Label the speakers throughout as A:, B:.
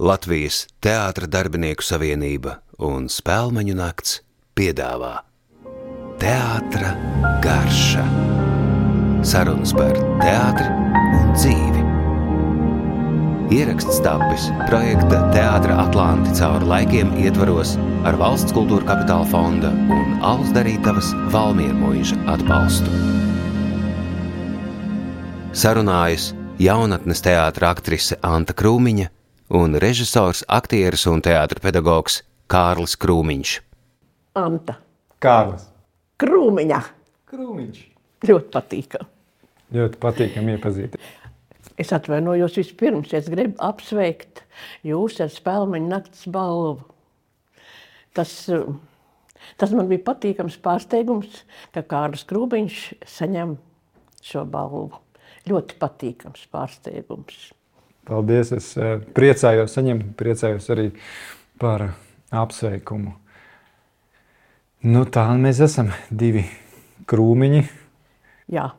A: Latvijas Teātra darbinieku savienība un Spēlmeņu nakts piedāvā Teātra garša. Sarunas par teātri un dzīvi. Ieraksts tapis projekta Teātra Atlanti cauri laikiem ietvaros ar valsts kultūra kapitāla fonda un Alus darītavas Valmiermuiža atbalstu. Sarunājas jaunatnes teātra aktrise Anta Krūmiņa un režisors, aktieris un teātra pedagogs Kārlis Krūmiņš.
B: Anta
C: Kārlis.
B: Krūmiņa.
C: Krūmiņš.
B: Ļoti patīkami.
C: Ļoti patīkami iepazīt.
B: Es atvainojos vispirms. Es gribu apsveikt jūs ar spēļu naktas balvu. Tas, tas man bija patīkams pārsteigums, ka Kārlis Krūmiņš saņem šo balvu. Ļoti patīkams pārsteigums.
C: Paldies. Es eh, priecājos saņemt, priecājos arī par apsveikumu. Nu, tā mēs esam divi krūmiņi.
B: Jā,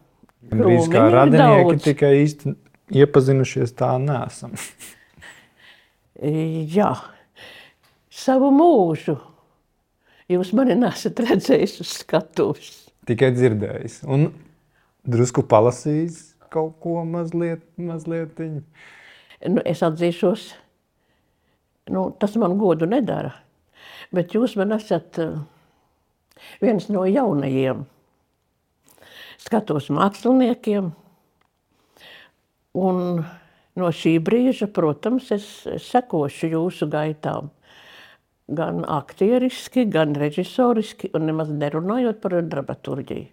C: Gandrīz kā radinieki,
B: daudz.
C: tikai īsti iepazinušies tā nesam.
B: Jā, savu mūžu. Jūs mani nesat redzējis uz skatuves.
C: Tikai dzirdējis. Un drusku palasījis kaut ko mazliet, mazliet.
B: Nu, es atzīšos, nu, tas man godu nedara. Bet jūs man esat eh, viens no jaunajiem skatos māksliniekiem. Un no šī brīža, protams, es sekošu jūsu gaitām. Gan aktieriski, gan režisoriski, un nemaz nerunājot par dramaturgiju.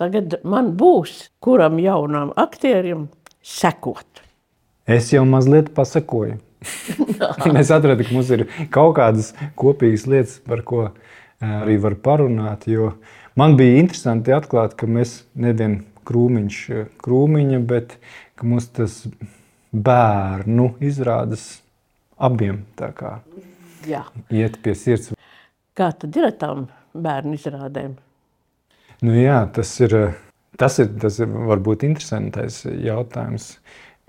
B: Tagad man būs, kuram jaunam aktierim sekot.
C: Es jau mazliet pasakoju. Mēs atradām, ka mums ir kaut kādas kopīgas lietas, par ko ā, arī var parunāt. Man bija interesanti atklāt, ka mēs nevienam krūmiņš, ā, krūmiņa, bet ka mums tas bērnu izrādes abiem iet pie sirds.
B: Kā tad ir ar tām bērnu izrādēm?
C: Nu, jā, tas ir, tas ir, tas ir varbūt interesantais jautājums.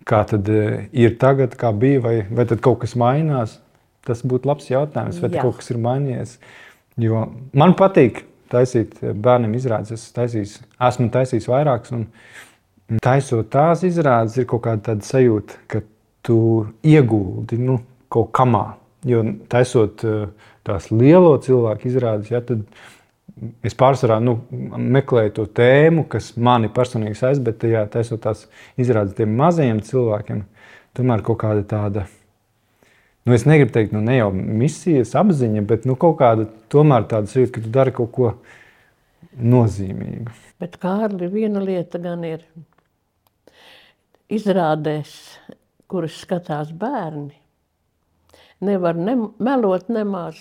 C: Kā tad eh, ir tagad, kā bija, vai, vai tad kaut kas mainās? Tas būtu labs jautājums, vai kaut kas ir mainījies. Jo man patīk taisīt bērniem izrādes. Es taisīs, esmu taisījis vairākas, un taisot tās izrādes, ir kaut kāda sajūta, ka tu ieguldi nu, kaut kamā. Jo taisot eh, tās lielo cilvēku izrādes, ja, tad es pārsvarā nu, meklēju to tēmu, kas mani personīgi saista, bet tajā taisot tās izrādes tiem mazajiem cilvēkiem, tomēr kaut kāda tāda. Nu, es negribu teikt, nu, ne jau misijas apziņa, bet nu, kaut kāda tomēr tāda sajūta, ka tu dari kaut ko nozīmīgu.
B: Bet Kārli, viena lieta gan ir izrādēs, kuras skatās bērni. Nevar ne melot nemaz.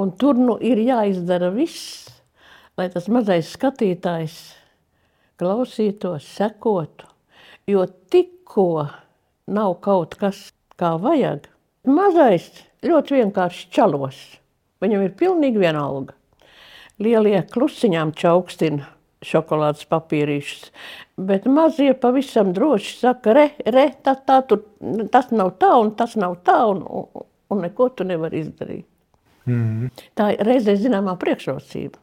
B: Un tur nu ir jāizdara viss, lai tas mazais skatītājs klausītos, sekotu. Jo tikko nav kaut kas, kā vajag, mazais ļoti vienkārši čalos. Viņam ir pilnīgi vienalga. Lielie klusiņām čaukstina šokolādes papīrīšus, bet mazie pavisam droši saka, re, re, tā, tā, tur, tas nav tā un tas nav tā, un, un, neko tu nevari izdarīt. Mm. Tā ir reizē zināmā priekšrocība.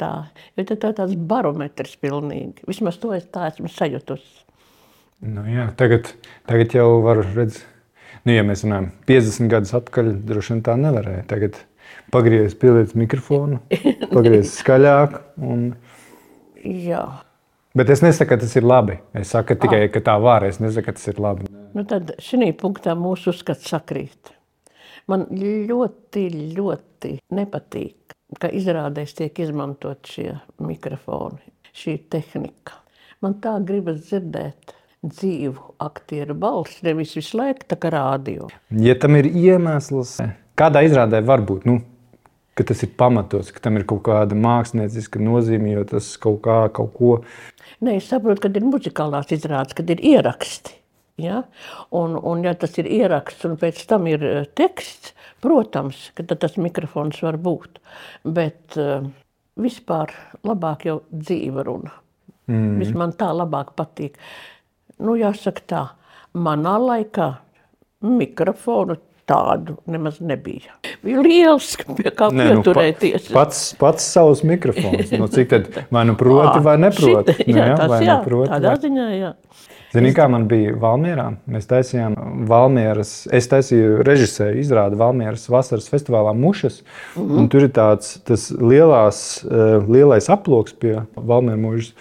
B: Tā, tad tā ir tāds barometrs pilnīgi. Vismaz to es tā esmu sajutusi.
C: Nu, jā, tagad, tagad jau var redzēt, nu, ja mēs runājam 50 gadus atpakaļ, droši vien tā nevarēja. Tagad pagriezt pieliet mikrofonu, pagriezt skaļāk. Un...
B: Jā.
C: Bet es nesaku, ka tas ir labi. Es saku tikai, ka tā var. Es nesaku, ka tas ir labi.
B: Nu tad šī punktā mūsu uzskats sakrīt. Man ļoti, ļoti nepatīk, ka izrādēs tiek izmantot šie mikrofoni, šī tehnika. Man tā gribas dzirdēt dzīvu aktieru balsi, nevis visu laiku tā kā rādio.
C: Ja tam ir iemesls, kādā izrādē var būt, nu, ka tas ir pamatots, ka tam ir kaut kāda mākslinieciska nozīme, jo tas kaut, kā, kaut ko
B: Nē, es saprotu, ka ir muzikālās izrādes, kad ir ieraksti. Ja? Un, un, ja tas ir ieraksts un pēc tam ir eh, teksts, protams, ka tas mikrofons var būt. Bet uh, vispār labāk jau dzīve runa. Mm. Vis man tā labāk patīk. Nu, jāsaka tā, manā laikā mikrofonu tādu nemaz nebija. Bija liels, pie kā Nē, pieturēties.
C: Nu, pa, pats, pats savs mikrofons. Nu, cik tad vai nu proti, vai neproti?
B: Šit, jā, nu, jā, tas, vai jā, neproti, tādā vai... ziņā, jā.
C: Zini, kā man bija Valmjerā? Mēs taisījām Valmjeras, es taisīju režisēju izrādi Valmjeras vasaras festivālā Mušas. Mm -hmm. Tur ir tāds lielās, eh, lielais aploks pie Valmjeras mužas.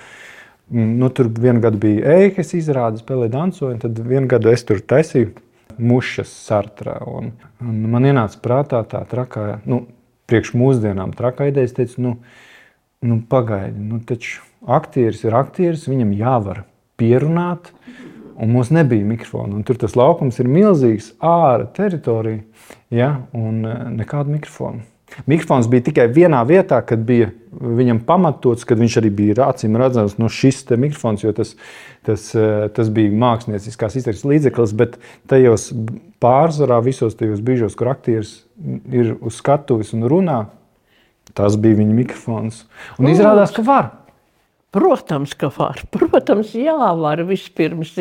C: Nu, tur vienu gadu bija ēkas izrāde, spēlēja dansoju, un tad vienu gadu es tur taisīju mušas sartrā. Un, un man ienāca prātā tā trakā, nu, priekš mūsdienām trakā ideja. Es teicu, nu, nu pagaidi, nu, taču aktieris ir aktieris, viņam jāvar pierunāt. Un mums nebija mikrofona. Tur tas laukums ir milzīgs, ārā teritorija, ja, un e, nekāda mikrofona. Mikrofons bija tikai vienā vietā, kad bija viņam pamatots, kad viņš arī bija acīm redzams, no šis mikrofons, jo tas, tas, e, tas bija mākslinieckās izteiksmes līdzeklis, bet tajos pārsvarā visos tajos brīžos, kur aktieris ir uz skatuves un runā, tas bija viņa mikrofons. Un izrādās, ka var.
B: Protams, ka var. Protams, jā, var vispirms.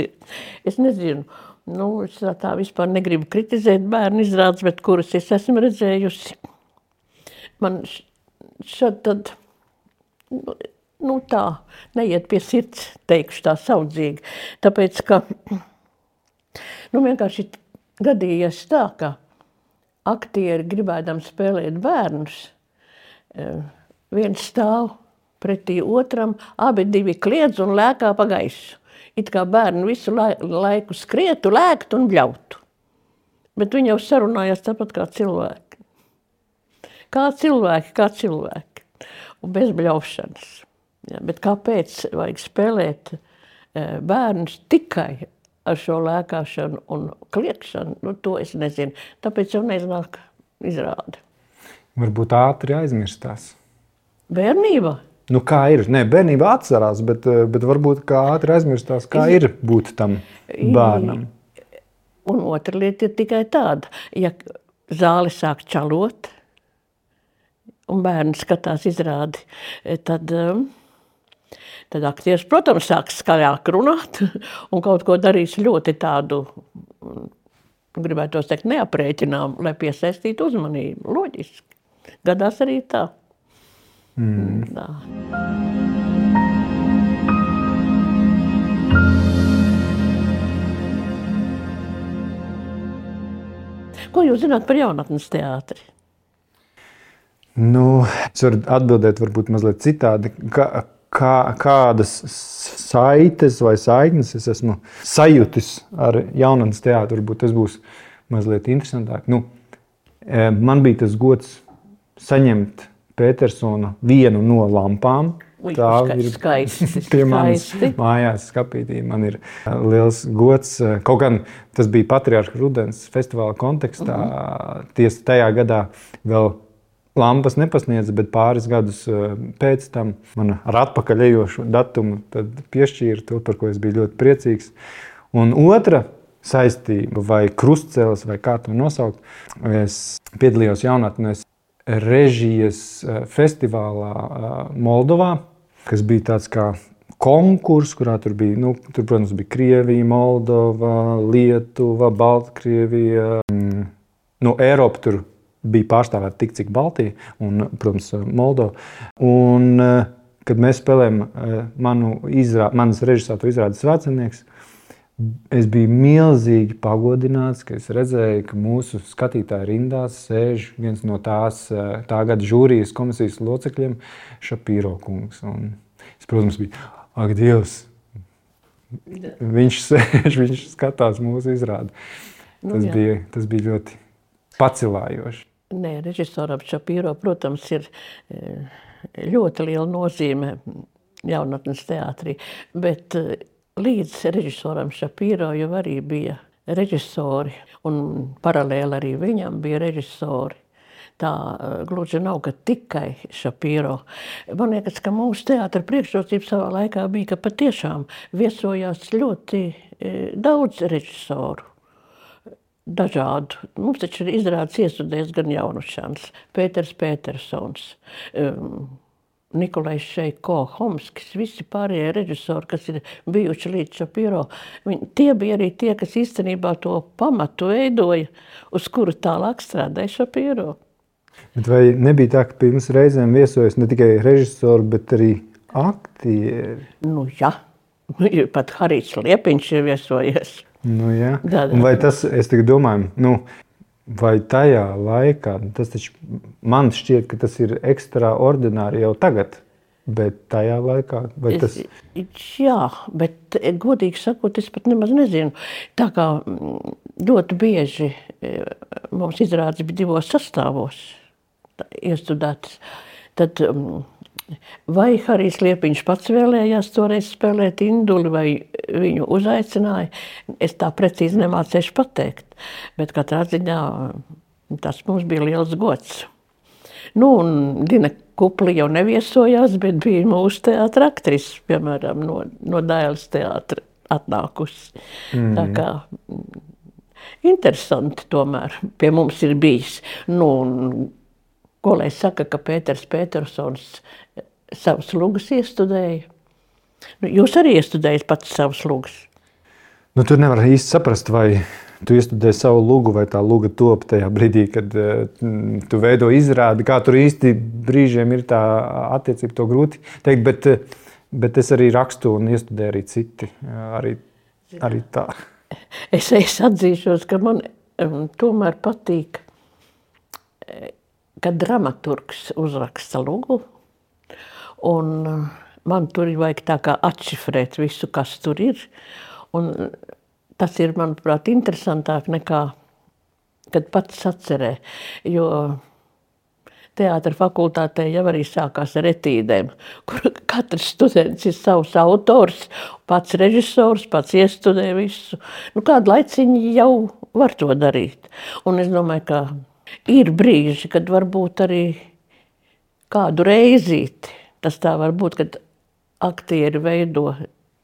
B: Es nezinu, nu, es tā vispār negribu kritizēt bērnu izrādes, bet kuras es esmu redzējusi. Man šad tad, nu, nu tā, neiet pie sirds, teikšu tā saudzīgi. Tāpēc, ka, nu, vienkārši gadījies tā, ka aktieri gribēdam spēlēt bērnus, eh, viens stāv pretī otram, abi divi kliedz un lēkā pa gaisu. It kā bērni visu laiku skrietu, lēktu un bļautu. Bet viņi jau sarunājās tāpat kā cilvēki. Kā cilvēki, kā cilvēki. Un bez bļaušanas. Ja, bet kāpēc vajag spēlēt e, bērnus tikai ar šo lēkāšanu un kliekšanu? Nu, to es nezinu. Tāpēc jau neznāk izrādi.
C: Varbūt ātri aizmirstās.
B: Bērnība?
C: Nu, kā ir? Nē, bērnībā atcerās, bet, eh, bet varbūt kā ātri aizmirstās, kā ir būt tam bērnam.
B: Un otra lieta ir tikai tāda, ja zāle sāk čalot, un bērns skatās izrādi, tad, eh, tad aktieris, protams, sāks skaļāk runāt un kaut ko darīs ļoti tādu, gribētu teikt, neaprēķinām, lai piesaistītu uzmanību. Loģiski. Gadās arī tā. Mm. Tā. Ko jūs zināt par jaunatnes teātri?
C: Nu, es varu atbildēt, varbūt mazliet citādi. Kā, kā, kādas saites vai saiknes es esmu sajūtis ar jaunatnes teātri? Varbūt tas būs mazliet interesantāk. Nu, eh, man bija tas gods saņemt Petersona vienu no lampām.
B: Uj, tā ir skaisti.
C: Pie manis mājās skapītī. Man ir liels gods. Kaut gan tas bija Patriarcha Rudens festivāla kontekstā. Uh mhm. -huh. Tiesa tajā gadā vēl lampas nepasniedza, bet pāris gadus pēc tam man ar atpakaļejošu datumu piešķīra to, par ko es biju ļoti priecīgs. Un otra saistība vai krustcelis, vai kā to nosaukt, es piedalījos jaunatnēs režijas eh, festivālā eh, Moldovā, kas bija tāds kā konkurss, kurā tur bija, nu, tur, protams, bija Krievija, Moldova, Lietuva, Baltkrievija. Mm, no Eiropas tur bija pārstāvēta tik, cik Baltija un, protams, Moldova. Un, eh, kad mēs spēlējām manu izrā, manas režisātu izrādes vecinieks, Es biju milzīgi pagodināts, ka es redzēju, ka mūsu skatītāju rindās sēž viens no tās eh, tā gada žūrijas komisijas locekļiem, Šapīro kungs. Un es, protams, biju, ak, Dievs! Viņš sēž, viņš skatās mūsu izrādi. Nu, tas, jā. bija, tas bija ļoti pacilājoši.
B: Nē, režisoram Šapīro, protams, ir eh, ļoti liela nozīme jaunatnes teātrī, bet eh, līdz režisoram Šapīro jau arī bija režisori, un paralēli arī viņam bija režisori. Tā eh, gluži nav, ka tikai Šapīro. Man liekas, ka mūsu teātra priekšrocība savā laikā bija, ka patiešām viesojās ļoti e, daudz režisoru. Dažādu. Mums taču ir izrādes iesudējis gan Jaunušans, Pēters Petersons, um, Nikolais Šeiko, Homskis, visi pārējie režisori, kas ir bijuši līdz Šapiro, viņi, tie bija arī tie, kas īstenībā to pamatu veidoja, uz kuru tālāk strādāja Šapiro.
C: Bet vai nebija tā, ka pirms reizēm viesojas ne tikai režisori, bet arī aktieri?
B: Nu, jā, pat Harijs Liepiņš ir viesojies.
C: Nu, jā. Vai tas, es domāju, nu, vai tajā laikā, tas taču man šķiet, ka tas ir ekstraordināri jau tagad, bet tajā laikā, tas...
B: Es, jā, bet godīgi sakot, es pat nemaz nezinu. Tā kā mm, ļoti bieži e, mums izrādes bija divos sastāvos iestudētas, tad um, vai Harijs Liepiņš pats vēlējās toreiz spēlēt induli, vai viņu uzaicināja, es tā precīzi nemācēšu pateikt, bet katrā ziņā tas mums bija liels gods. Nu, un Dina Kupli jau neviesojās, bet bija mūsu teātra aktris, piemēram, no, no Dailes teātra atnākusi. Mm. Tā kā interesanti tomēr pie mums ir bijis. Nu, Ko lai saka, ka Pēters Petersons eh, savus lugas iestudēja? Nu, jūs arī iestudējat pats savus lugas.
C: Nu, tur nevar īsti saprast, vai tu iestudēji savu lugu, vai tā luga top tajā brīdī, kad uh, tu veido izrādi. Kā tur īsti brīžiem ir tā attiecība, to grūti teikt. Bet, uh, bet es arī rakstu un iestudēju arī citi. Arī, arī tā.
B: Es, es atzīšos, ka man um, tomēr patīk kad dramaturgs uzraksta lugu, un uh, man tur ir vajag tā kā atšifrēt visu, kas tur ir, un tas ir, manuprāt, interesantāk nekā, kad pats atcerē, jo teātra fakultātē jau arī sākās ar etīdēm, kur katrs students ir savs autors, pats režisors, pats iestudē visu. Nu, kādu laiciņu jau var to darīt. Un es domāju, ka Ir brīži, kad varbūt arī kādu reizīti tas tā var būt, kad aktieri veido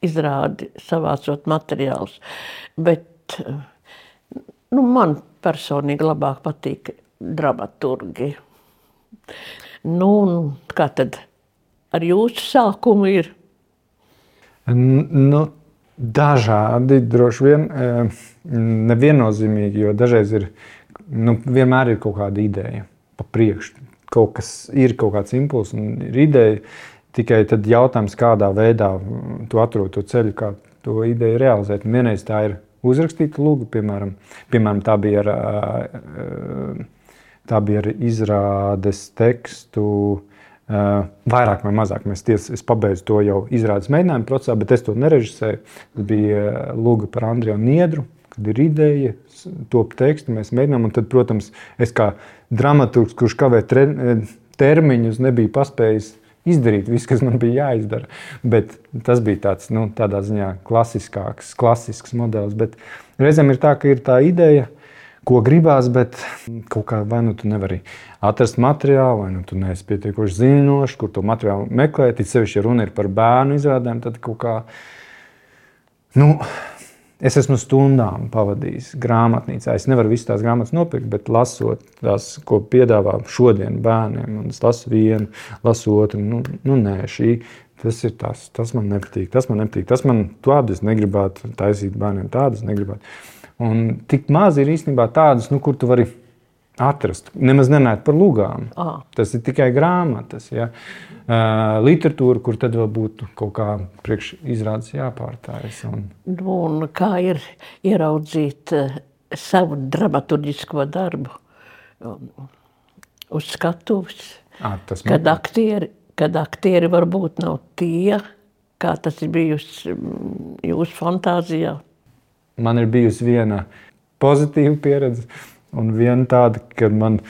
B: izrādi savācot materiālus. Bet nu, man personīgi labāk patīk dramaturgi. Nu, kā tad ar jūsu sākumu ir?
C: Nu, dažādi, droši vien, eh, neviennozīmīgi, jo dažreiz ir nu, vienmēr ir kaut kāda ideja pa priekšu. Kaut kas ir kaut kāds impulss un ir ideja. Tikai tad jautājums, kādā veidā tu atrod to ceļu, kā to ideju realizēt. Vienreiz tā ir uzrakstīta lūga, piemēram, piemēram tā, bija ar, tā bija ar izrādes tekstu. Vairāk vai mazāk mēs ties, es pabeidzu to jau izrādes mēģinājumu procesā, bet es to nerežisēju. Tas bija lūga par Andriju Niedru, kad ir ideja, top tekstu, mēs mēģinām. Tad, protams, es kā dramaturgs, kurš kavē tre, termiņus, nebiju paspējis izdarīt visu, kas man bija jāizdara. Bet tas bija tāds, nu, ziņā klasiskāks, klasisks modelis. Bet reizēm ir tā, ka ir tā ideja, ko gribās, bet kaut kā vai nu tu nevari atrast materiālu, vai nu tu neesi pietiekoši zinošs, kur to materiālu meklēt. It sevišķi, ja runa ir par bērnu izrādēm, tad kaut kā. Nu, Es esmu stundām pavadījis grāmatnīcā. Es nevaru visas tās grāmatas nopirkt, bet lasot tās, ko piedāvā šodien bērniem, un es lasu vienu, lasu otru. Nu, nu nē, šī, tas ir tas, tas man nepatīk. Tas man nepatīk. Tas man tādu es negribētu taisīt bērniem, tādas negribētu. Un tik maz ir īstenībā tādas, nu, kur tu vari atrast. Nemaz nenāk par lugām.
B: Ah.
C: Tas ir tikai grāmatas. Ja? Uh, literatūra, kur tad vēl būtu kaut kā priekšizrādes jāpārtājas. Un...
B: Nu, un kā ir ieraudzīt uh, savu dramaturgisko darbu uz skatuves,
C: à,
B: kad aktieri, kad aktieri varbūt nav tie, kā tas ir bijusi um, jūsu fantāzijā?
C: Man ir bijusi viena pozitīva pieredze Un viena tāda, kad man,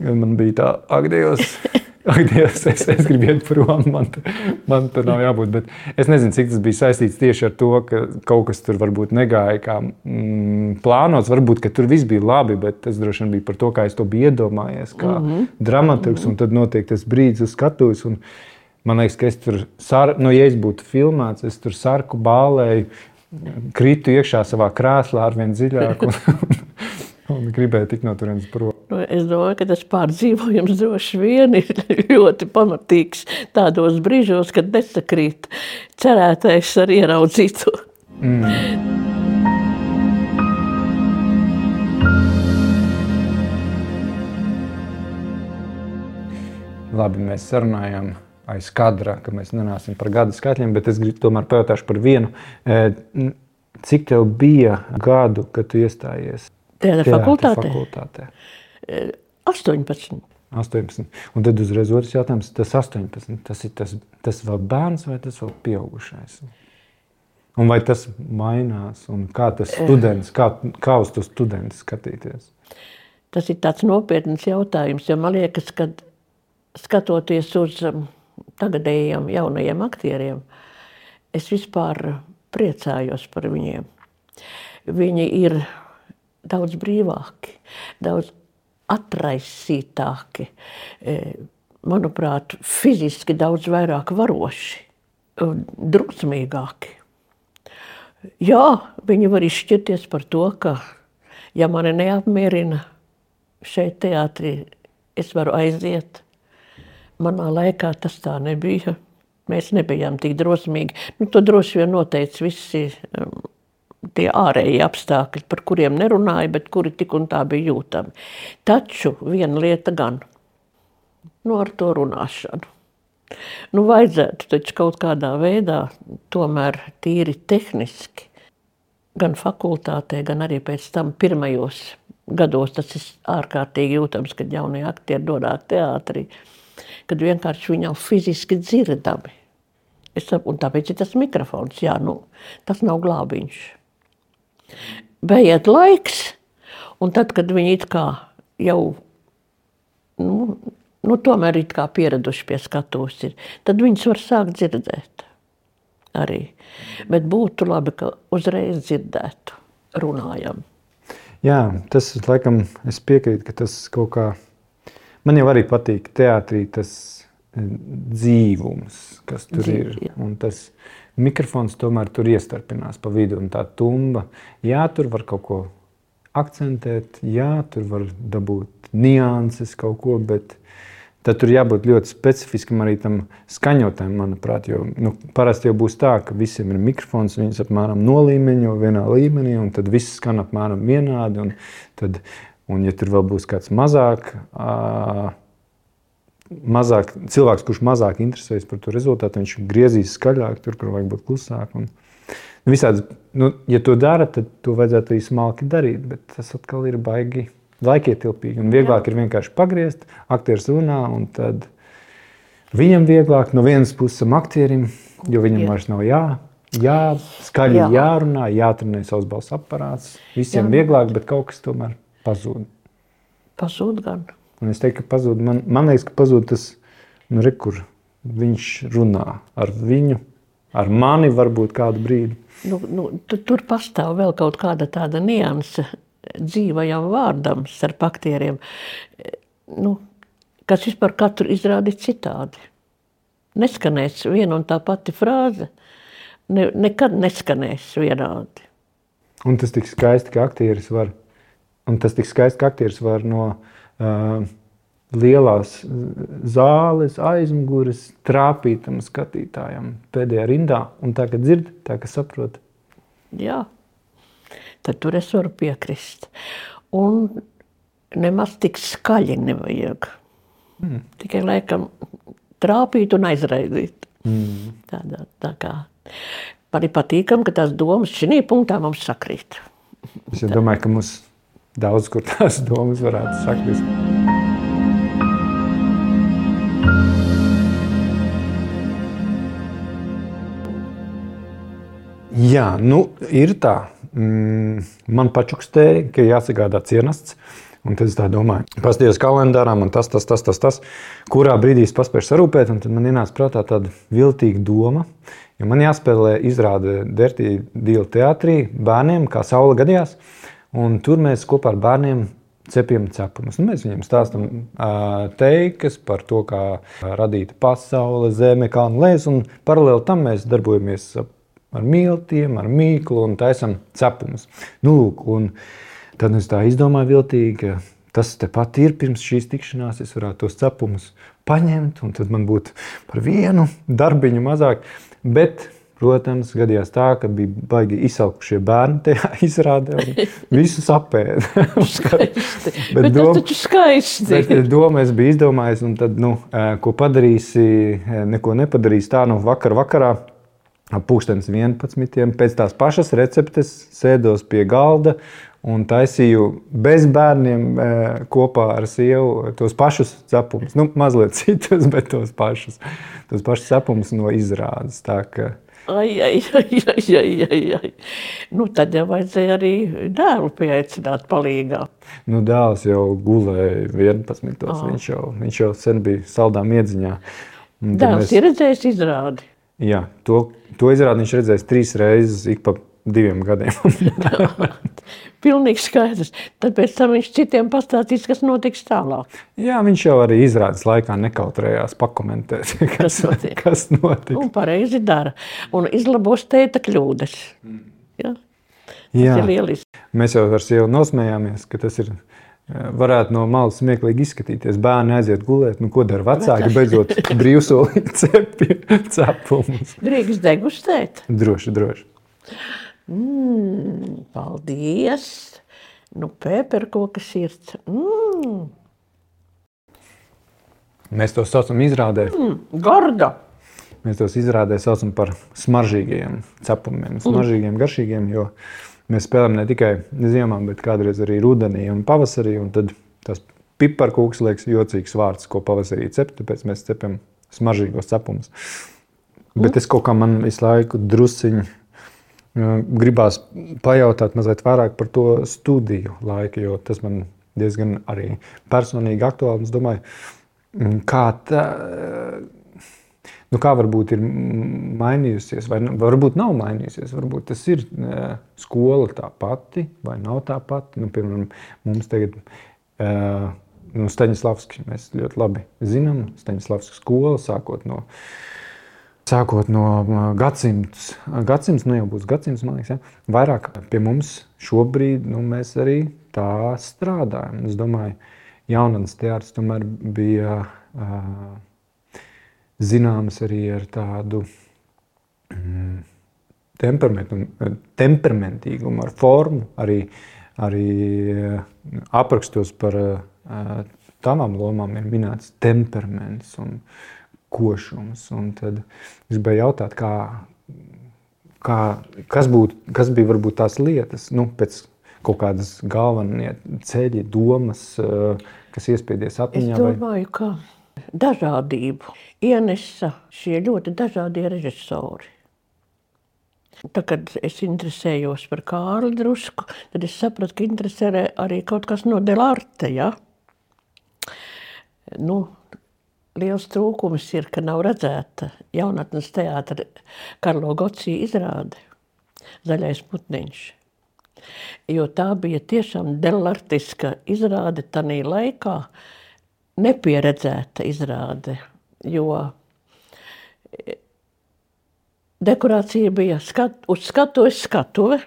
C: kad man bija tā, ak, Dievs, ak, Dievs es, es gribu iet prom, man, man tur nav jābūt. Bet es nezinu, cik tas bija saistīts tieši ar to, ka kaut kas tur varbūt negāja kā mm, plānots. Varbūt, ka tur viss bija labi, bet tas droši vien bija par to, kā es to biju iedomājies, kā mm -hmm. dramaturgs. Un tad notiek tas brīdis uz skatuves. Man liekas, ka es tur, sar, nu, ja es būtu filmēts, es tur sarku bālēju, kritu iekšā savā krēslā ar vien dziļāk. Un, un gribēja tikt no turienes prom.
B: Es domāju, ka tas pārdzīvojums droši vien ir ļoti pamatīgs tādos brīžos, kad nesakrīt cerētais ar ieraudzīto. Mm.
C: Labi, mēs sarunājām aiz kadra, ka mēs nenāsim par gadu skaitļiem, bet es gribu tomēr pajautāšu par vienu. E, cik tev bija gadu, kad tu iestājies
B: Teātra fakultātē?
C: fakultātē?
B: 18.
C: 18. Un tad uzreiz otrs jautājums, tas 18. Tas ir tas, tas vēl bērns vai tas vēl pieaugušais? Un vai tas mainās? Un kā tas students, kā, kā uz to studentu skatīties?
B: Tas ir tāds nopietns jautājums, jo man liekas, ka skatoties uz um, tagadējiem jaunajiem aktieriem, es vispār priecājos par viņiem. Viņi ir daudz brīvāki, daudz atraisītāki, e, manuprāt, fiziski daudz vairāk varoši, drusmīgāki. Jā, viņi var izšķirties par to, ka, ja mani neapmierina šeit teātrī, es varu aiziet Manā laikā tas tā nebija. Mēs nebijām tik drosmīgi. Nu, to droši vien noteica visi tie ārēji apstākļi, par kuriem nerunāja, bet kuri tik un tā bija jūtami. Taču viena lieta gan nu, ar to runāšanu. Nu, vajadzētu taču kaut kādā veidā, tomēr tīri tehniski, gan fakultātē, gan arī pēc tam pirmajos gados tas ir ārkārtīgi jūtams, kad jaunie aktieri dodas teātrī kad vienkārši viņam fiziski dzirdami. Es, un tāpēc ir tas mikrofons, jā, nu, tas nav glābiņš. Beiet laiks, un tad, kad viņi it kā jau, nu, nu tomēr it kā pieraduši pie skatuves ir, tad viņus var sākt dzirdēt arī. Bet būtu labi, ka uzreiz dzirdētu, runājam.
C: Jā, tas laikam, es piekrītu, ka tas kaut kā Man jau arī patīk teātrī tas eh, dzīvums, kas tur Dzīv, ir. Jā. Un tas mikrofons tomēr tur iestarpinās pa vidu un tā tumba. Jā, tur var kaut ko akcentēt, jā, tur var dabūt nianses kaut ko, bet tad tur jābūt ļoti specifiskam arī tam skaņotājam, manuprāt. Jo nu, parasti jau būs tā, ka visiem ir mikrofons, viņas apmēram nolīmeņo vienā līmenī, un tad viss skan apmēram vienādi. Tad Un, ja tur vēl būs kāds mazāk, mazāk cilvēks, kurš mazāk interesējas par to rezultātu, viņš griezīs skaļāk, tur, kur vajag būt klusāk. Un, nu, visādi, nu, ja to dara, tad to vajadzētu arī smalki darīt, bet tas atkal ir baigi laikietilpīgi. Un vieglāk Jā. ir vienkārši pagriezt, aktieris runā, un tad viņam vieglāk no vienas puses aktierim, jo viņam Jā. vairs nav jā. Jā, skaļi Jā. jārunā, jātrenē savs balss aparāts. Visiem Jā. vieglāk, bet kaut kas tomēr pazūd.
B: Pazūd gan.
C: Un es teiktu, ka pazūd. Man, man liekas, ka pazūd tas, nu, re, kur viņš runā ar viņu, ar mani varbūt kādu brīdi.
B: Nu, nu, tu, tur pastāv vēl kaut kāda tāda nianse dzīvajam vārdam starp aktieriem, nu, kas vispār katru izrādi citādi. Neskanēs viena un tā pati frāze, ne, nekad neskanēs vienādi.
C: Un tas tik skaisti, ka aktieris var Un tas tik skaisti, ka aktieris var no uh, lielās zāles aizmugures trāpīt tam skatītājam pēdējā rindā. Un tā, ka dzird, tā, ka saprot.
B: Jā, tad tur es varu piekrist. Un nemaz tik skaļi nevajag. Mm. Tikai laikam trāpīt un aizraidīt. Mm. Tādā, tā kā. Man ir patīkami, ka tās domas šī punktā mums sakrīt.
C: Es domāju, ka mums daudz kur tās domas varētu sakties. Jā, nu, ir tā. Mm, man pačukstēja, ka jāsagādā cienasts. Un tad es tā domāju, paskatījos kalendārā, man tas, tas, tas, tas, tas, kurā brīdī es paspēju sarūpēt. Tad man ienāca prātā tāda viltīga doma, jo man jāspēlē izrāde Dertī Dīla teātrī bērniem, kā saule gadījās. Un tur mēs kopā ar bērniem cepjam cepumus. Nu, mēs viņiem stāstām uh, teikas par to, kā radīta pasaule, zeme, kalnu lēs. Paralēli tam mēs darbojamies ar miltiem, ar mīklu un taisam cepumus. Nu, lūk, un, tad es tā izdomāju viltīgi, ka tas tepat ir pirms šīs tikšanās. Es varētu tos cepumus paņemt, un tad man būtu par vienu darbiņu mazāk. Bet Protams, gadījās tā, ka bija baigi izsalkušie bērni tajā izrādē. Visus apēda.
B: bet, bet doma, tas taču skaisti.
C: Bet doma es biju izdomājis, un tad, nu, ko padarīsi, neko nepadarīsi tā, nu, vakar vakarā. Pūkstens 11. pēc tās pašas receptes sēdos pie galda un taisīju bez bērniem kopā ar sievu tos pašus cepumus. Nu, mazliet citus, bet tos pašus, tos pašus cepumus no izrādes. Tā, ka,
B: Ai, ai, ai, ai, ai, ai, ai. Nu, tad jau vajadzēja arī dēlu pieaicināt palīgā.
C: Nu, dēls jau gulēja 11. Oh. Viņš, jau, viņš jau sen bija saldā miedziņā.
B: Dēls mēs... ir redzējis izrādi.
C: Jā, to, to izrādi viņš redzējis trīs reizes ik pa diviem gadiem.
B: Pilnīgi skaidrs. Tad viņš citiem pastāstīs, kas notiks tālāk.
C: Jā, viņš jau arī izrādes laikā nekautrējās pakomentēt, kas, kas notiek. Kas notiek.
B: Un pareizi dara. Un izlabos tēta kļūdas. Ja? Tas Jā.
C: Mēs jau ar sievu nosmējāmies, ka tas ir varētu no malas smieklīgi izskatīties. Bērni aiziet gulēt, nu, ko dara vecāki, beidzot brīvsolī cepumus.
B: Drīkst degustēt?
C: Droši, droši.
B: Mmm, paldies! Nu, pēperkoka sirds. Mm.
C: Mēs to saucam izrādē.
B: Mm, garda!
C: Mēs tos izrādē saucam par smaržīgiem cepumiem, mm. smaržīgiem, garšīgiem, jo mēs spēlējam ne tikai ziemā, bet kādreiz arī rudenī un pavasarī. Un tad tas piparkūks liekas jocīgs vārds, ko pavasarī cep, tāpēc mēs cepam smaržīgos cepumus. Mm. Bet es kaut kā man visu laiku drusciņi Gribās pajautāt mazliet vairāk par to studiju laiku, jo tas man diezgan arī personīgi aktuāli. Es domāju, mm, kā tā, nu kā varbūt ir mainījusies, vai varbūt nav mainījusies. Varbūt tas ir skola tā pati, vai nav tā pati. Nu, piemēram, mums tagad nu, Staņdārzs, mēs ļoti labi zinām, Staņdārzs skola, sākot no sākot no gadsimta, gadsimts, nu jau būs gadsimts, man liekas, ja? vairāk pie mums šobrīd nu, mēs arī tā strādājam. Es domāju, jaunatnes teātris tomēr bija uh, zināms arī ar tādu mm, temperamentīgumu, ar formu, arī, arī aprakstos par uh, tavām lomām ir minēts temperaments. Un, uh, košums. Un tad es gribēju jautāt, kā, kā, kas, būt, kas bija varbūt tās lietas, nu, pēc kaut kādas galvenie ceļi, domas, eh, kas iespiedies atmiņā?
B: Es domāju, vai... ka dažādību ienesa šie ļoti dažādie režisori. Tad, kad es interesējos par Kārli drusku, tad es sapratu, ka interesē arī kaut kas no Delarte. Ja? Nu, liels trūkums ir, ka nav redzēta jaunatnes teātra Karlo Gocija izrāde Zaļais putniņš. Jo tā bija tiešām delartiska izrāde tanī laikā, nepieredzēta izrāde, jo dekorācija bija skat, uz skatuves skatuve,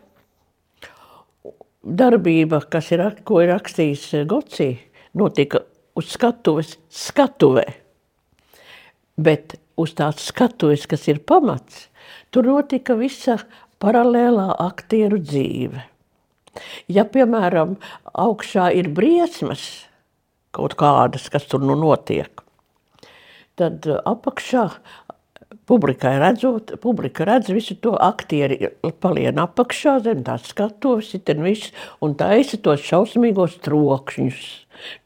B: darbība, kas ir, ko ir rakstījis Gocija, notika uz skatuves skatuvē. Bet uz tās skatuves, kas ir pamats, tur notika visa paralēlā aktieru dzīve. Ja, piemēram, augšā ir briesmas, kaut kādas, kas tur nu notiek, tad apakšā publikai redzot, publika redz visu to aktieri palien apakšā zem tās skatuves, ten viss, un taisa tos šausmīgos trokšņus.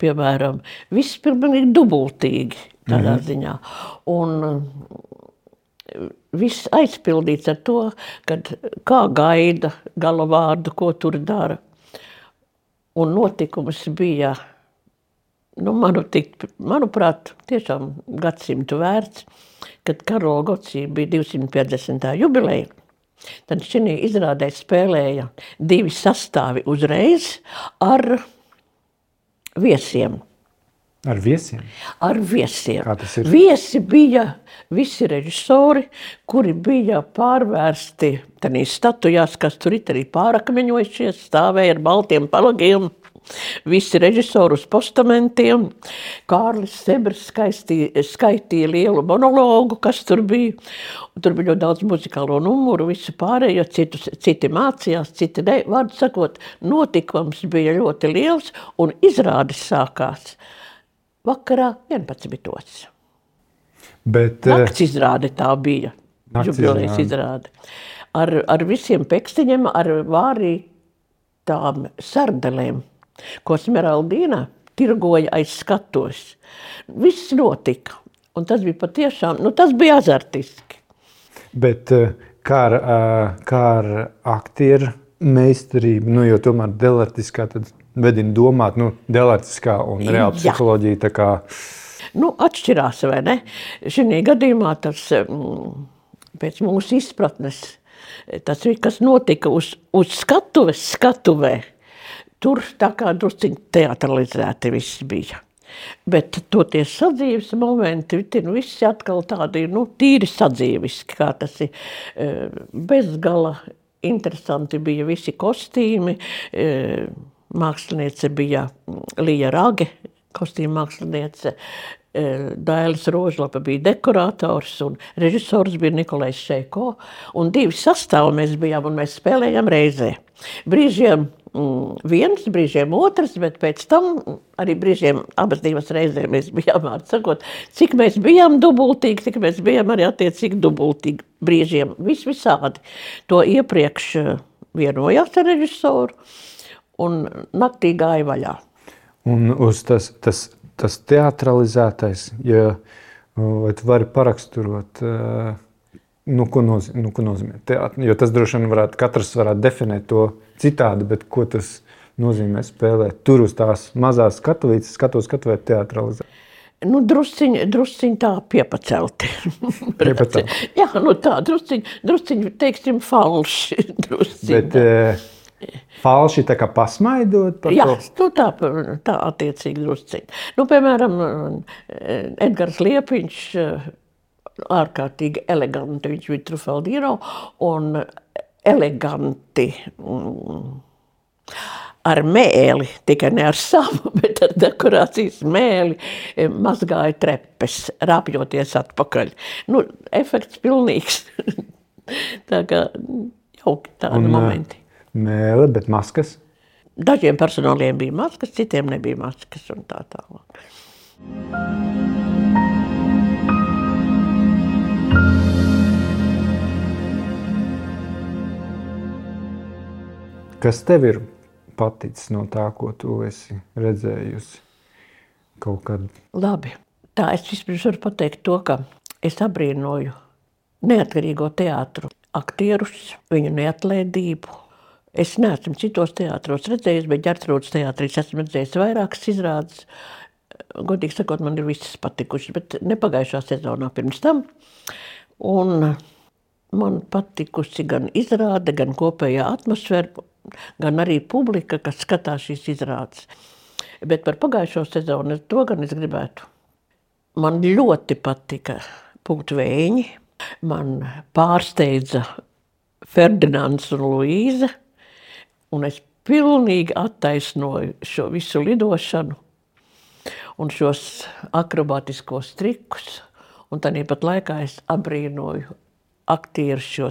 B: Piemēram, viss pilnīgi dubultīgi tādā mm -hmm. ziņā. Un eh, viss aizpildīts ar to, kad kā gaida galavārdu, ko tur dara. Un notikums bija, nu, manu tik, manuprāt, tiešām gadsimtu vērts, kad Karola Gocija bija 250. jubileja. Tad šī izrādē spēlēja divi sastāvi uzreiz ar viesiem.
C: Ar viesiem?
B: ar viesiem.
C: Kā tas ir?
B: Viesi bija visi režisori, kuri bija pārvērsti tādās statujās, kas tur ir arī pārakmeņojušies, stāvēja ar baltiem palagiem. Visi režisori uz postamentiem. Kārlis Sebers skaitīja, skaitīja lielu monologu, kas tur bija. Tur bija ļoti daudz muzikālo numuru, visu pārējo, citus, citi mācījās, citi ne. Vārdu sakot, notikums bija ļoti liels un izrādes sākās vakarā 11.
C: Bet, eh,
B: Nakts izrāde tā bija. Jubilejas
C: izrāde.
B: izrāde. Ar, ar visiem pekstiņiem, ar vārītām sardelēm, ko Smeraldīna tirgoja aiz skatos. Viss notika. Un tas bija patiešām, nu tas bija azartiski.
C: bet eh, kā ar, eh, kā ar aktieru meistarību, nu, jo tomēr delartiskā tad vedina domāt, nu, delartiskā un reāla psiholoģija. tā Kā,
B: Nu, atšķirās, vai ne? Šī gadījumā tas mm, pēc mūsu izpratnes, tas viss, kas notika uz, uz skatuves, skatuvē, tur tā kā drusciņi teatralizēti viss bija. Bet toties sadzīves momenti, tie nu visi atkal tādi, nu, tīri sadzīviski, kā tas ir eh, bezgala interesanti bija visi kostīmi, eh, māksliniece bija mm, Lija Rage, kostīma māksliniece, eh, Dailis Rožlapa bija dekorators un režisors bija Nikolais Šeiko. Un divi sastāvi mēs bijām un mēs spēlējām reizē. Brīžiem mm, viens, brīžiem otrs, bet pēc tam arī brīžiem abas divas reizes mēs bijām, vārdu sakot, cik mēs bijām dubultīgi, cik mēs bijām arī attiecīgi dubultīgi brīžiem. Vis visādi. To iepriekš eh, vienojās ar režisoru un naktī gāja vaļā.
C: un uz tas, tas, tas teatralizētais, ja vai tu vari paraksturot, eh, nu, ko, nozīmē, nu, ko nozīmē teātris. Jo tas droši vien varētu, katrs varētu definēt to citādi, bet ko tas nozīmē spēlēt tur uz tās mazās skatuvītes, skatos skatuvēt teatralizēt.
B: Nu, drusciņi, drusciņi tā piepacelti.
C: Piepacelti.
B: Jā, nu tā, drusciņi, drusciņi teiksim, falši. Drusciņi,
C: Bet eh, falši tā kā pasmaidot par
B: Jā,
C: to.
B: nu tā, tā attiecīgi drusciņi. Nu, piemēram, Edgars Liepiņš, ārkārtīgi eleganti, viņš bija Trufaldino, un eleganti mm, ar mēli, tikai ne ar savu, bet ar dekorācijas mēli, eh, mazgāja trepes, rāpjoties atpakaļ. Nu, efekts pilnīgs. Tā kā jauki tādi
C: Un, eh,
B: momenti.
C: Mēle, bet maskas.
B: Dažiem personāliem bija maskas, citiem nebija maskas un tā tālāk.
C: Kas tev ir paticis no tā, ko tu esi redzējusi kaut kad?
B: Labi, tā es vispirms varu pateikt to, ka es abrīnoju neatkarīgo teātru aktierus, viņu neatlaidību. Es neesmu citos teātros redzējis, bet ģērtrūdas teātrī es esmu redzējis vairākas izrādes. Godīgi sakot, man ir visas patikušas, bet ne pagājušā sezonā pirms tam. Un man patikusi gan izrāde, gan kopējā atmosfēra, gan arī publika, kas skatās šīs izrādes. Bet par pagājušo sezonu to gan es gribētu. Man ļoti patika Pūtvēņi, man pārsteidza Ferdinands un Luīze, un es pilnīgi attaisnoju šo visu lidošanu un šos akrobātiskos trikus, un tāpat laikā es abrīnoju aktieru šo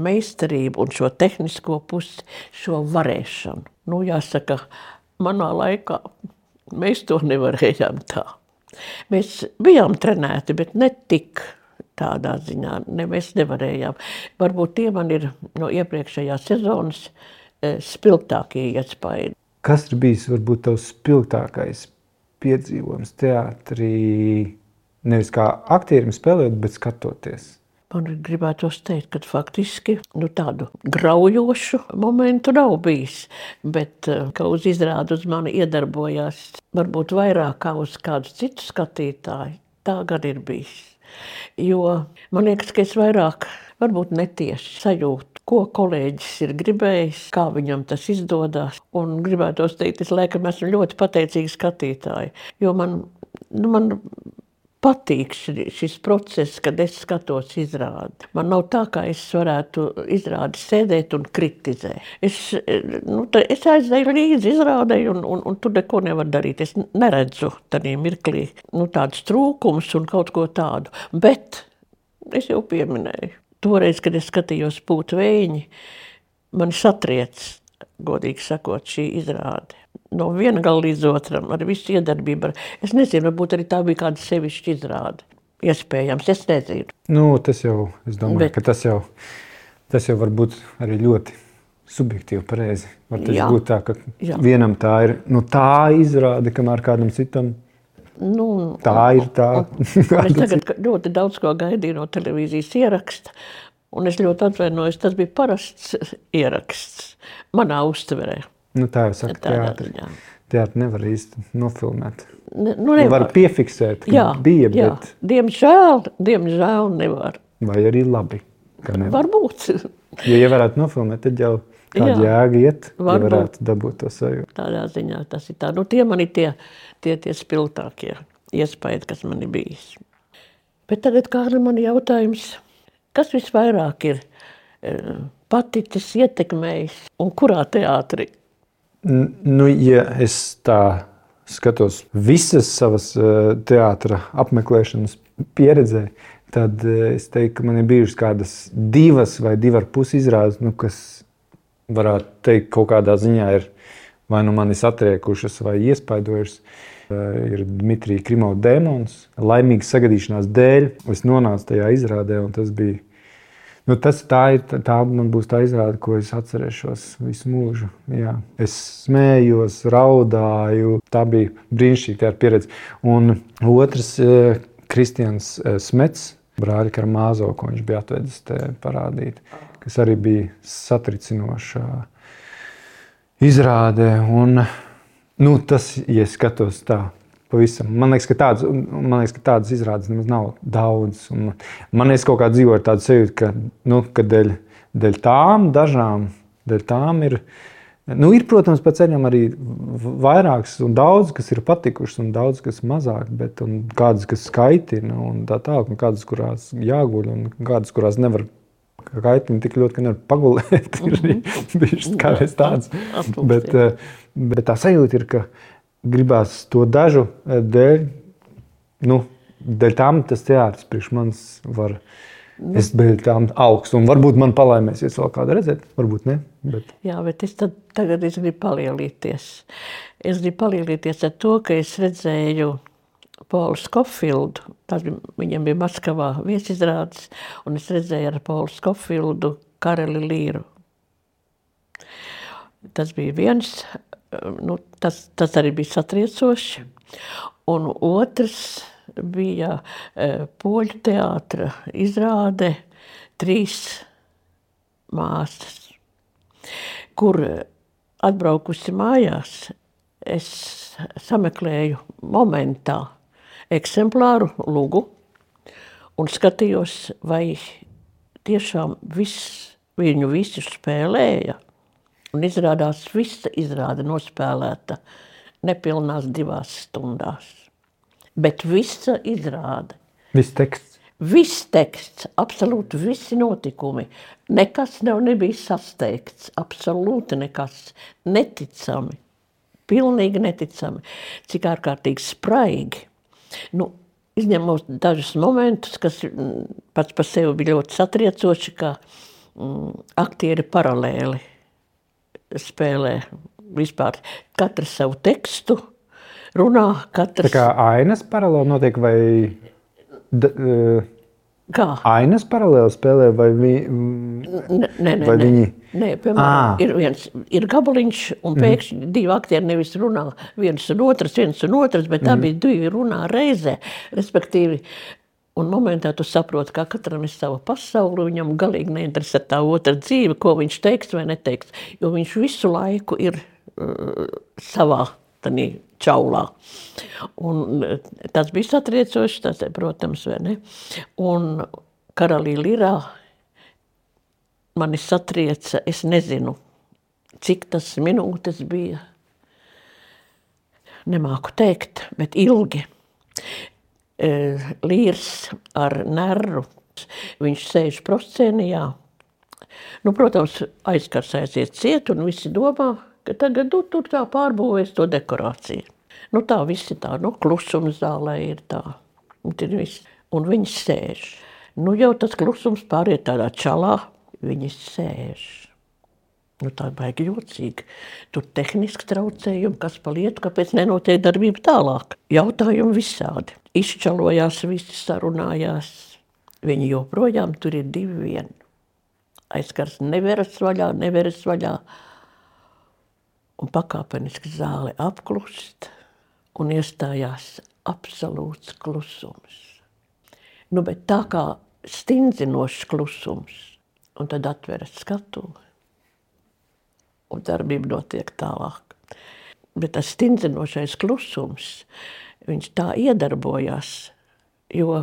B: meistarību un šo tehnisko pusi, šo varēšanu. Nu, jāsaka, manā laikā mēs to nevarējām tā. Mēs bijām trenēti, bet ne tik tādā ziņā. Ne, mēs nevarējām. Varbūt tie man ir no iepriekšējās sezonas eh, spilgtākie iespaidi.
C: Kas ir bijis varbūt tavs spilgtākais piedzīvojums teātrī? Nevis kā aktierim spēlējot, bet skatoties.
B: Man gribētu teikt, ka faktiski nu, tādu graujošu momentu nav bijis. Bet eh, kā uz izrādi uz mani iedarbojās, varbūt vairāk kā uz kādu citu skatītāju, tā gan ir bijis. Jo man liekas, ka es vairāk, varbūt netieši sajūtu, ko kolēģis ir gribējis, kā viņam tas izdodas. Un gribētos teikt, es laikam esmu ļoti pateicīgs skatītāji, jo man, nu, man patīk šis process, kad es skatos izrādi. Man nav tā, kā es varētu izrādi sēdēt un kritizēt. Es, nu, es aizēju līdzi izrādēji, un, un, un tur neko nevar darīt. Es neredzu tādā mirklī nu, tādus trūkumus un kaut ko tādu. Bet es jau pieminēju, toreiz, kad es skatījos pūtu vējiņi, man satriec, godīgi sakot, šī izrāde no viena gala līdz otram, ar visu iedarbību. Es nezinu, varbūt arī tā bija kāda sevišķa izrāde. Iespējams, es nezinu.
C: Nu, tas jau, es domāju, Bet... ka tas jau, tas jau var būt arī ļoti subjektīvi pareizi. Var tas jā, būt tā, ka jā. vienam tā ir nu, tā izrāde, kamēr kādam citam. Nu, tā ir tā.
B: es tagad ļoti daudz ko gaidīju no televīzijas ieraksta, un es ļoti atvainojos. Tas bija parasts ieraksts manā uztverē.
C: Nu, tā jau saka, teātri. Teātri nevar īsti nofilmēt. Ne, nu, nevar. var piefiksēt, ka jā, bija, jā. bet...
B: Diemžēl, diemžēl nevar.
C: Vai arī labi, ka nevar.
B: Varbūt.
C: jo, ja varētu nofilmēt, tad jau kāda jā, jēga iet, varbūt. ja varētu dabūt to sajūtu.
B: Tādā ziņā tas ir tā. Nu, tie man ir tie, tie, tie spilgtākie iespējas, kas man ir bijis. Bet tagad kāda man jautājums, kas visvairāk ir uh, paticis, ietekmējis un kurā teātrī?
C: Nu, ja es tā skatos visas savas uh, teātras apmeklēšanas pieredzē, tad uh, es teiktu, ka man ir bijušas kādas divas vai divas ar pusi izrādes, nu, kas varētu teikt, kaut kādā ziņā ir vai nu manis atriekušas vai iespaidojušas. Uh, ir Dmitrija Krimovs dēmons. Laimīgas sagadīšanās dēļ es nonācu tajā izrādē, un tas bija Nu, tas tā ir. Tā man būs tā izrāde, ko es atcerēšos visu mūžu. Jā. Es smējos, raudāju. Tā bija brīnišķīga pieredze. Un otrs, eh, Kristians eh, Smets, brāļa Karmāzo, ko viņš bija atvedis te parādīt, kas arī bija satricinoša izrāde. Un, nu, tas, ja skatos tā Pavisam. Man liekas, ka tādas, liekas, ka tādas izrādes nemaz nav daudz. Un man liekas, ka dzīvo ar tādu sajūtu, ka, nu, ka dēļ, dēļ tām dažām, dēļ tām ir. Nu, ir, protams, pa ceļam arī vairākas, un daudz, kas ir patikušas, un daudz, kas mazāk, bet kādas, kas skaitina, un tā tālāk, un kādas, kurās jāguļ, un kādas, kurās nevar kaitini tik ļoti, ka nevar pagulēt. ir bijušas kādreiz tādas. Bet, eh, bet tā sajūta ir, ka gribās to dažu eh, dēļ. Nu, dēļ tam tas teātris priekš manis var. Nu. Es biju tam augsts, un varbūt man palaimēsies vēl kāda redzēt, varbūt ne. Bet...
B: Jā, bet es tad, tagad es gribu palielīties. Es gribu palielīties ar to, ka es redzēju Paulu Skofildu. Tas bija, viņam bija Maskavā viesizrādes, un es redzēju ar Paulu Skofildu Kareli Līru. Tas bija viens nu, tas, tas arī bija satriecoši. Un otrs bija uh, poļu teātra izrāde trīs māsas, kur atbraukusi mājās, es sameklēju momentā eksemplāru lugu un skatījos, vai tiešām viss, viņu visi spēlēja – Un izrādās, visa izrāde nospēlēta nepilnās divās stundās. Bet visa izrāde.
C: Viss teksts.
B: Viss teksts, absolūti visi notikumi. Nekas nav nebija sasteigts, absolūti nekas. Neticami, pilnīgi neticami. Cik ārkārtīgi spraigi. Nu, izņemot dažus momentus, kas mm, pats par sevi bija ļoti satriecoši, kā mm, aktieri paralēli spēlē vispār katrs savu tekstu, runā katrs.
C: Tā kā ainas paralēli notiek vai... D, uh,
B: Kā?
C: Ainas paralēli spēlē, vai, vi,
B: nē, nē,
C: vai
B: nē,
C: viņi?
B: Nē, piemēram, à. ir viens ir gabaliņš, un mhm. pēkšņi mm. divi aktieri nevis runā viens un otrs, viens un otrs, bet tā mm. bija divi runā reizē. Respektīvi, Un momentā tu saproti, ka katram ir sava pasaule, viņam galīgi neinteresē tā otra dzīve, ko viņš teiks vai neteiks. Jo viņš visu laiku ir uh, savā tādā čaulā. Un uh, tas bija satriecoši, tas, protams, vai ne? Un karalī Lirā mani satrieca, es nezinu, cik tas minūtes bija. Nemāku teikt, bet ilgi. E, līrs ar nervu. Viņš sēž proscēnijā. Nu, protams, aizkars aiziet ciet un visi domā, ka tagad nu, tur tā pārbūvēs to dekorāciju. Nu, tā visi tā, nu, klusums zālē ir tā. Un, viss, un viņi sēž. Nu, jau tas klusums pāriet tādā čalā, viņi sēž. Nu, tā ir baigi jocīgi. Tur tehniski traucējumi, kas pa lietu, kāpēc nenotiek darbība tālāk. Jautājumi visādi. Izčalojās, visi sarunājās. Viņi joprojām tur ir divi vieni. Aizskars neveras vaļā, neveras vaļā. Un pakāpeniski zāle apklust un iestājās absolūts klusums. Nu, bet tā kā stingzinošs klusums, un tad atveras skatuve, un darbība notiek tālāk. Bet tas stingzinošais klusums, viņš tā iedarbojās, jo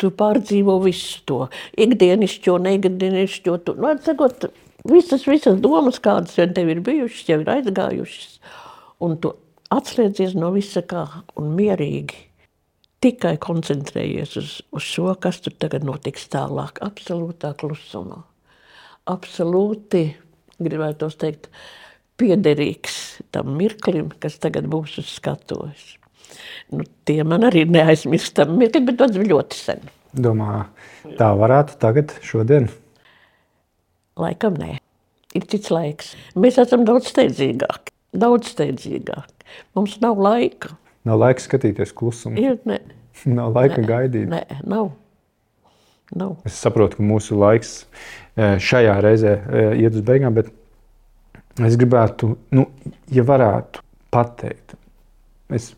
B: tu pārdzīvo visu to ikdienišķo, neikdienišķo, tu, nu, atsakot, visas, visas domas, kādas vien tev ir bijušas, jau ir aizgājušas, un tu atslēdzies no visa kā un mierīgi tikai koncentrējies uz, uz šo, kas tur tagad notiks tālāk, absolūtā klusumā. Absolūti, gribētu teikt, piederīgs tam mirklim, kas tagad būs uz skatuves. Nu, tie man arī neaizmirstam mirkli, bet ļoti sen.
C: Domā, tā varētu tagad, šodien?
B: Laikam nē. Ir cits laiks. Mēs esam daudz steidzīgāki. Daudz steidzīgāki. Mums nav laika.
C: Nav laika skatīties klusumu.
B: Ir, ne.
C: Nav laika
B: Nē,
C: gaidīt.
B: Nē, nav. nav.
C: Es saprotu, ka mūsu laiks eh, šajā reizē eh, iet uz beigām, bet es gribētu, nu, ja varētu pateikt, es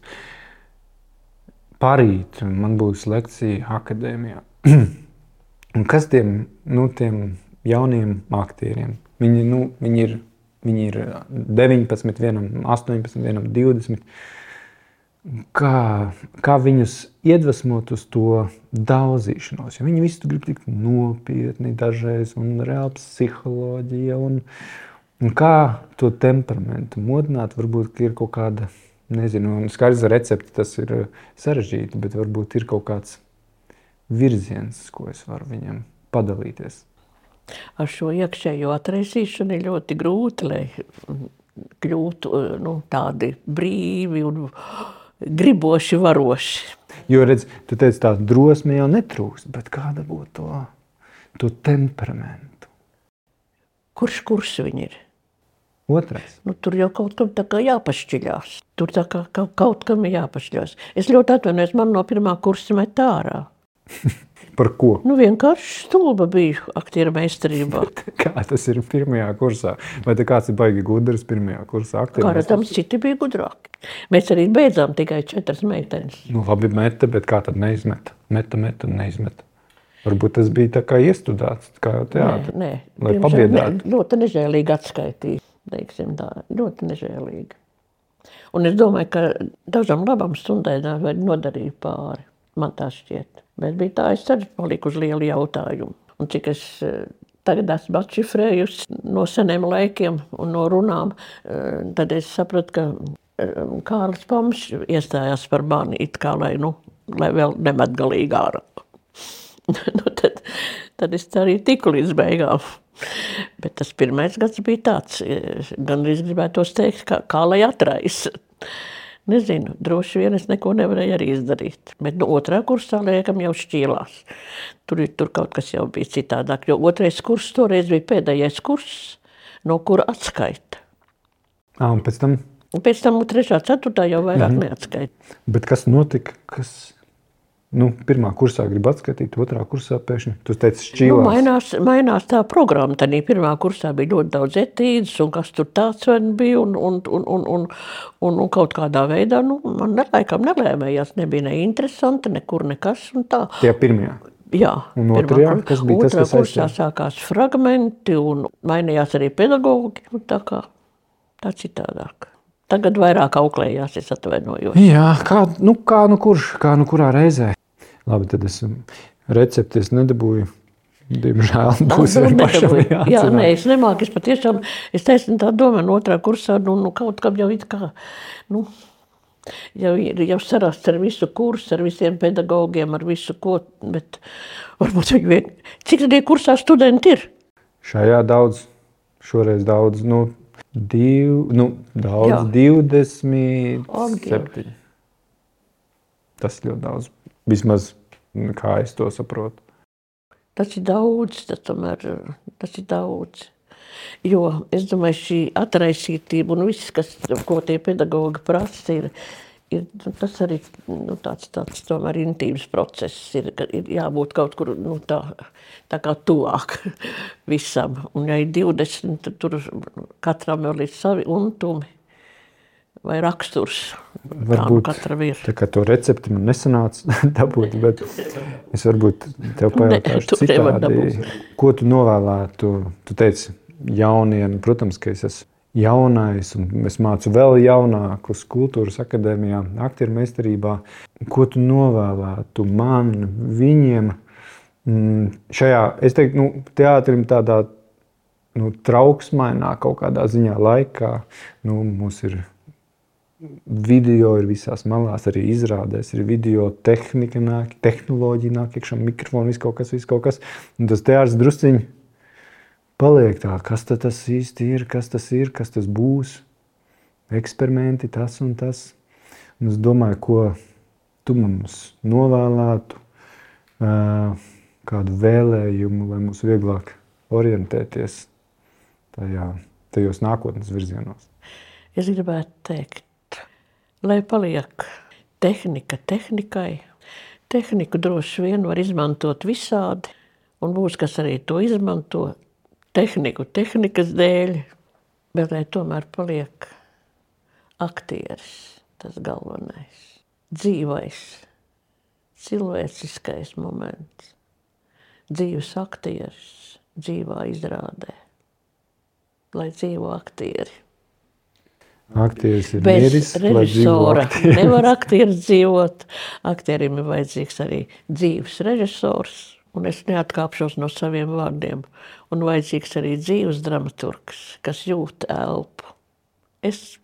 C: parīt man būs lekcija akadēmijā. Un kas tiem, nu, tiem jauniem aktieriem? Viņi, nu, viņi, ir, viņi ir 19, vienam 18, vienam 20 kā, kā viņus iedvesmot uz to daudzīšanos. Jo viņi visi grib tikt nopietni, dažreiz, un reāli psiholoģija. Un, un kā to temperamentu modināt, varbūt ir kaut kāda, nezinu, skaidrs recepte, tas ir sarežģīti, bet varbūt ir kaut kāds virziens, ko es varu viņam padalīties.
B: Ar šo iekšējo atraisīšanu ir ļoti grūti, lai kļūtu nu, tādi brīvi un griboši, varoši.
C: Jo, redz, tu teici, tā drosme jau netrūks, bet kāda būtu to, to temperamentu?
B: Kurš kurs viņi ir?
C: Otrais.
B: Nu, tur jau kaut kam tā kā jāpašķiļās. Tur tā kā kaut, kaut kam ir jāpašķiļās. Es ļoti atvainojos, man no pirmā kursa met ārā.
C: Par ko?
B: Nu, vienkārši stulba biju aktieru meistarībā.
C: Kā tas ir pirmajā kursā? Vai te kāds ir baigi gudrs pirmajā kursā?
B: Redzams, citi bija gudrāki. Mēs arī beidzām tikai četras meitenes.
C: Nu, labi, meta, bet kā tad neizmeta? Meta, meta, neizmeta. Varbūt tas bija tā kā iestudēts, kā teātris.
B: Nē,
C: Lai
B: diemžēl
C: pabiedētu.
B: ne- Ļoti nežēlīgi atskaitīja. Teiksim tā, ļoti nežēlīgi. Un es domāju, ka dažam labam stundai nodarīja pāri. Man tā šķiet. Bet bija tā, es arī paliku uz lielu jautājumu. Un cik es eh, tagad esmu atšifrējusi no seniem laikiem un no runām, eh, tad es sapratu, ka eh, Kārlis Pams iestājās par mani it kā, lai, nu, lai vēl nemet galīgi ārā. nu, tad, tad es arī tiku līdz beigām. Bet tas pirmais gads bija tāds, gan arī gribētu teikt, kā, kā lai atraisa. Nezinu, droši vien es neko nevarēju arī izdarīt. Bet no otrā kursā liekam jau šķīlās. Tur, tur kaut kas jau bija citādāk, jo otrais kurs toreiz bija pēdējais kurs, no kura atskaita.
C: Ah, un pēc tam,
B: Un pēc tam trešā, ceturtā jau vairāk mm -hmm. neatskaita.
C: bet kas notika? Kas, nu, pirmā kursā grib atskaitīt, otrā kursā pēkšņi. Tu teici,
B: Nu,
C: šķīlās.
B: mainās, mainās tā programma. Tad pirmā kursā bija ļoti daudz etīdes, un kas tur tāds vien bija. Un, un, un, un, un, un, un kaut kādā veidā nu, man nelaikam nelēmējās. Nebija ne interesanti, nekur nekas.
C: Tie pirmie.
B: Jā,
C: Un
B: pirmā
C: otrajā,
B: kur-
C: kas bija tas, kas
B: kursā sākās fragmenti, un mainījās arī pedagogi. Tā kā tā citādāk. Tagad vairāk auklējās, es atvainojos.
C: Jā, kā nu, kā, nu kurš, kā nu kurā reizē. Labi, tad es um, recepti es nedabūju. Diemžēl
B: Tā
C: būs
B: nu,
C: arī pašam
B: nedabūju. Jā,
C: jāatcerās.
B: nē, es nemāku, es patiešām, es teicu, tā domāju, no otrā kursā, nu, nu kaut kam jau it kā, nu, jau ir, jau saraksts ar visu kursu, ar visiem pedagogiem, ar visu ko, bet varbūt viņi vien, cik tad kursā studenti ir?
C: Šajā daudz, šoreiz daudz, nu, div, nu daudz,
B: Jā.
C: 27.
B: Ak,
C: Tas ļoti daudz. Vismaz kā es to saprotu.
B: Tas ir daudz, tas tomēr tas ir daudz. Jo es domāju, šī atraisītība un viss, kas, ko tie pedagogi prasa, ir, ir nu, tas arī nu, tāds, tāds tomēr intīms process. Ir, ka ir jābūt kaut kur nu, tā, tā kā tuvāk visam. Un ja ir 20, tad tur katram ir savi untumi vai raksturs. Nu
C: Varbūt
B: katram ir.
C: tā kā to recepti man nesanāca dabūt, bet es varbūt tev pajautāšu
B: tu nevari
C: citādi. Ko tu novēlētu? Tu teici jauniem, protams, ka es esmu jaunais un es mācu vēl jaunākus kultūras akadēmijā, aktieru meistarībā. Ko tu novēlētu man, viņiem mm, šajā, es teiktu, nu, teātrim tādā nu, trauksmainā kaut kādā ziņā laikā. Nu, mums ir video, ir visās malās, arī izrādēs, ir video tehnika, nāk, tehnoloģija, nāk iekšā mikrofons, viss kaut kas, viss kaut kas. Un tas teātris drusciņi paliek tā, kas tas īsti ir, kas tas ir, kas tas būs. Eksperimenti, tas un tas. Un es domāju, ko tu mums novēlētu, kādu vēlējumu, lai mums vieglāk orientēties tajā, tajos nākotnes virzienos.
B: Es gribētu teikt, lai paliek tehnika tehnikai. Tehniku droši vien var izmantot visādi, un būs kas arī to izmanto tehniku tehnikas dēļ, bet lai tomēr paliek aktieris, tas galvenais, dzīvais, cilvēciskais moments, dzīves aktieris, dzīvā izrādē, lai dzīvo aktieri.
C: Aktieris ir
B: Bez
C: dzīvo
B: režisora nevar aktieris dzīvot. Aktierim ir vajadzīgs arī dzīves režisors, un es neatkāpšos no saviem vārdiem. Un vajadzīgs arī dzīves dramaturgs, kas jūt elpu. Es,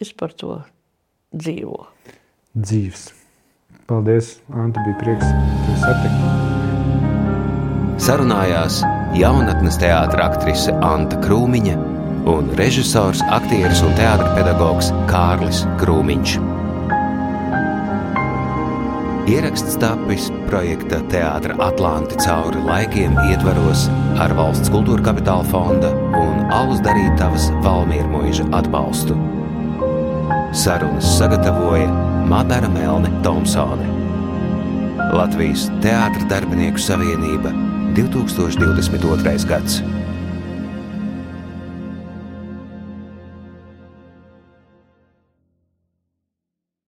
B: es par to dzīvoju.
C: Dzīves. Paldies, Anta, bija prieks tevi satikt.
A: Sarunājās jaunatnes teātris aktrise Anta Krūmiņa un režisors, aktieris un teātris pedagogs Kārlis Krūmiņš. Ieraksts tapis projekta Teātris Atlanti cauri laikiem ietvaros ar valsts kultūra kapitāla fonda un Alus darītavas Valmīra atbalstu. Sarunas sagatavoja Madara Melne Thompsone. Latvijas Teātris darbinieku savienība 2022. gads.